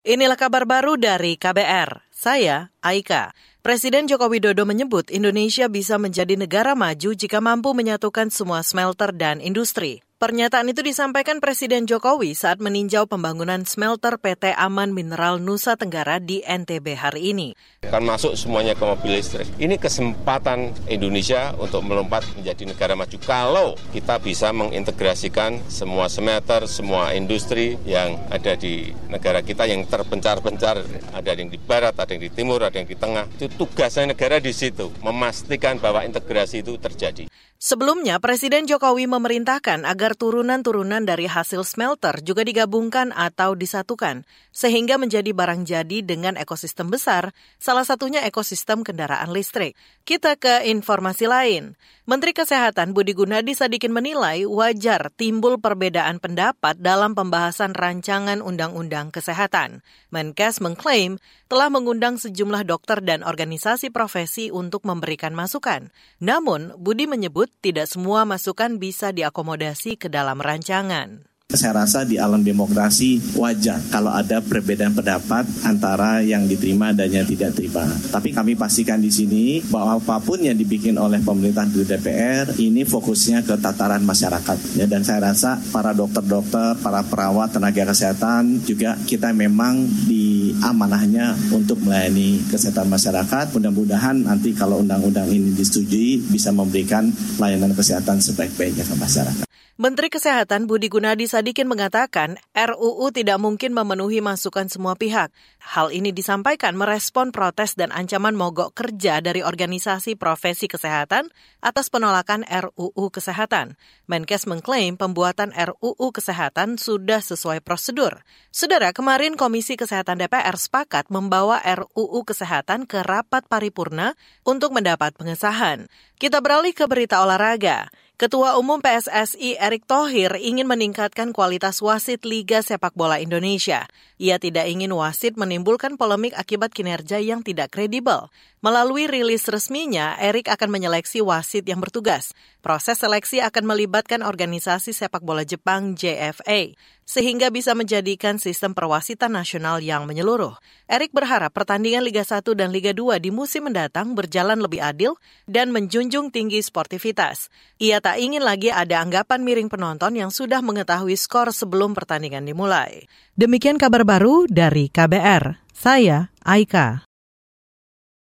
Inilah kabar baru dari KBR. Saya Aika. Presiden Joko Widodo menyebut Indonesia bisa menjadi negara maju jika mampu menyatukan semua smelter dan industri. Pernyataan itu disampaikan Presiden Jokowi saat meninjau pembangunan smelter PT Aman Mineral Nusa Tenggara di NTB hari ini. Akan masuk semuanya ke mobil listrik. Ini kesempatan Indonesia untuk melompat menjadi negara maju. Kalau kita bisa mengintegrasikan semua smelter, semua industri yang ada di negara kita yang terpencar-pencar, ada yang di barat, ada yang di timur, ada yang di tengah. Itu tugasnya negara di situ, memastikan bahwa integrasi itu terjadi. Sebelumnya, Presiden Jokowi memerintahkan agar turunan-turunan dari hasil smelter juga digabungkan atau disatukan, sehingga menjadi barang jadi dengan ekosistem besar, salah satunya ekosistem kendaraan listrik. Kita ke informasi lain. Menteri Kesehatan Budi Gunadi Sadikin menilai wajar timbul perbedaan pendapat dalam pembahasan rancangan Undang-Undang Kesehatan. Menkes mengklaim telah mengundang sejumlah dokter dan organisasi profesi untuk memberikan masukan. Namun, Budi menyebut tidak semua masukan bisa diakomodasi ke dalam rancangan. Saya rasa di alam demokrasi wajar kalau ada perbedaan pendapat antara yang diterima dan yang tidak terima. Tapi kami pastikan di sini bahwa apa pun yang dibikin oleh pemerintah di DPR ini fokusnya ke tataran masyarakat. Ya, dan saya rasa para dokter-dokter, para perawat, tenaga kesehatan juga kita memang di amanahnya untuk melayani kesehatan masyarakat. Mudah-mudahan nanti kalau undang-undang ini disetujui bisa memberikan layanan kesehatan sebaik-baiknya ke masyarakat. Menteri Kesehatan Budi Gunadi Sadikin mengatakan RUU tidak mungkin memenuhi masukan semua pihak. Hal ini disampaikan merespon protes dan ancaman mogok kerja dari organisasi profesi kesehatan atas penolakan RUU Kesehatan. Menkes mengklaim pembuatan RUU Kesehatan sudah sesuai prosedur. Saudara, kemarin Komisi Kesehatan DPR sepakat membawa RUU Kesehatan ke rapat paripurna untuk mendapat pengesahan. Kita beralih ke berita olahraga. Ketua Umum PSSI Erick Thohir ingin meningkatkan kualitas wasit Liga Sepak Bola Indonesia. Ia tidak ingin wasit menimbulkan polemik akibat kinerja yang tidak kredibel. Melalui rilis resminya, Erick akan menyeleksi wasit yang bertugas. Proses seleksi akan melibatkan organisasi sepak bola Jepang JFA, sehingga bisa menjadikan sistem perwasitan nasional yang menyeluruh. Erick berharap pertandingan Liga 1 dan Liga 2 di musim mendatang berjalan lebih adil dan menjunjung tinggi sportivitas. Ia tak ingin lagi ada anggapan miring penonton yang sudah mengetahui skor sebelum pertandingan dimulai. Demikian kabar baru dari KBR. Saya Aika.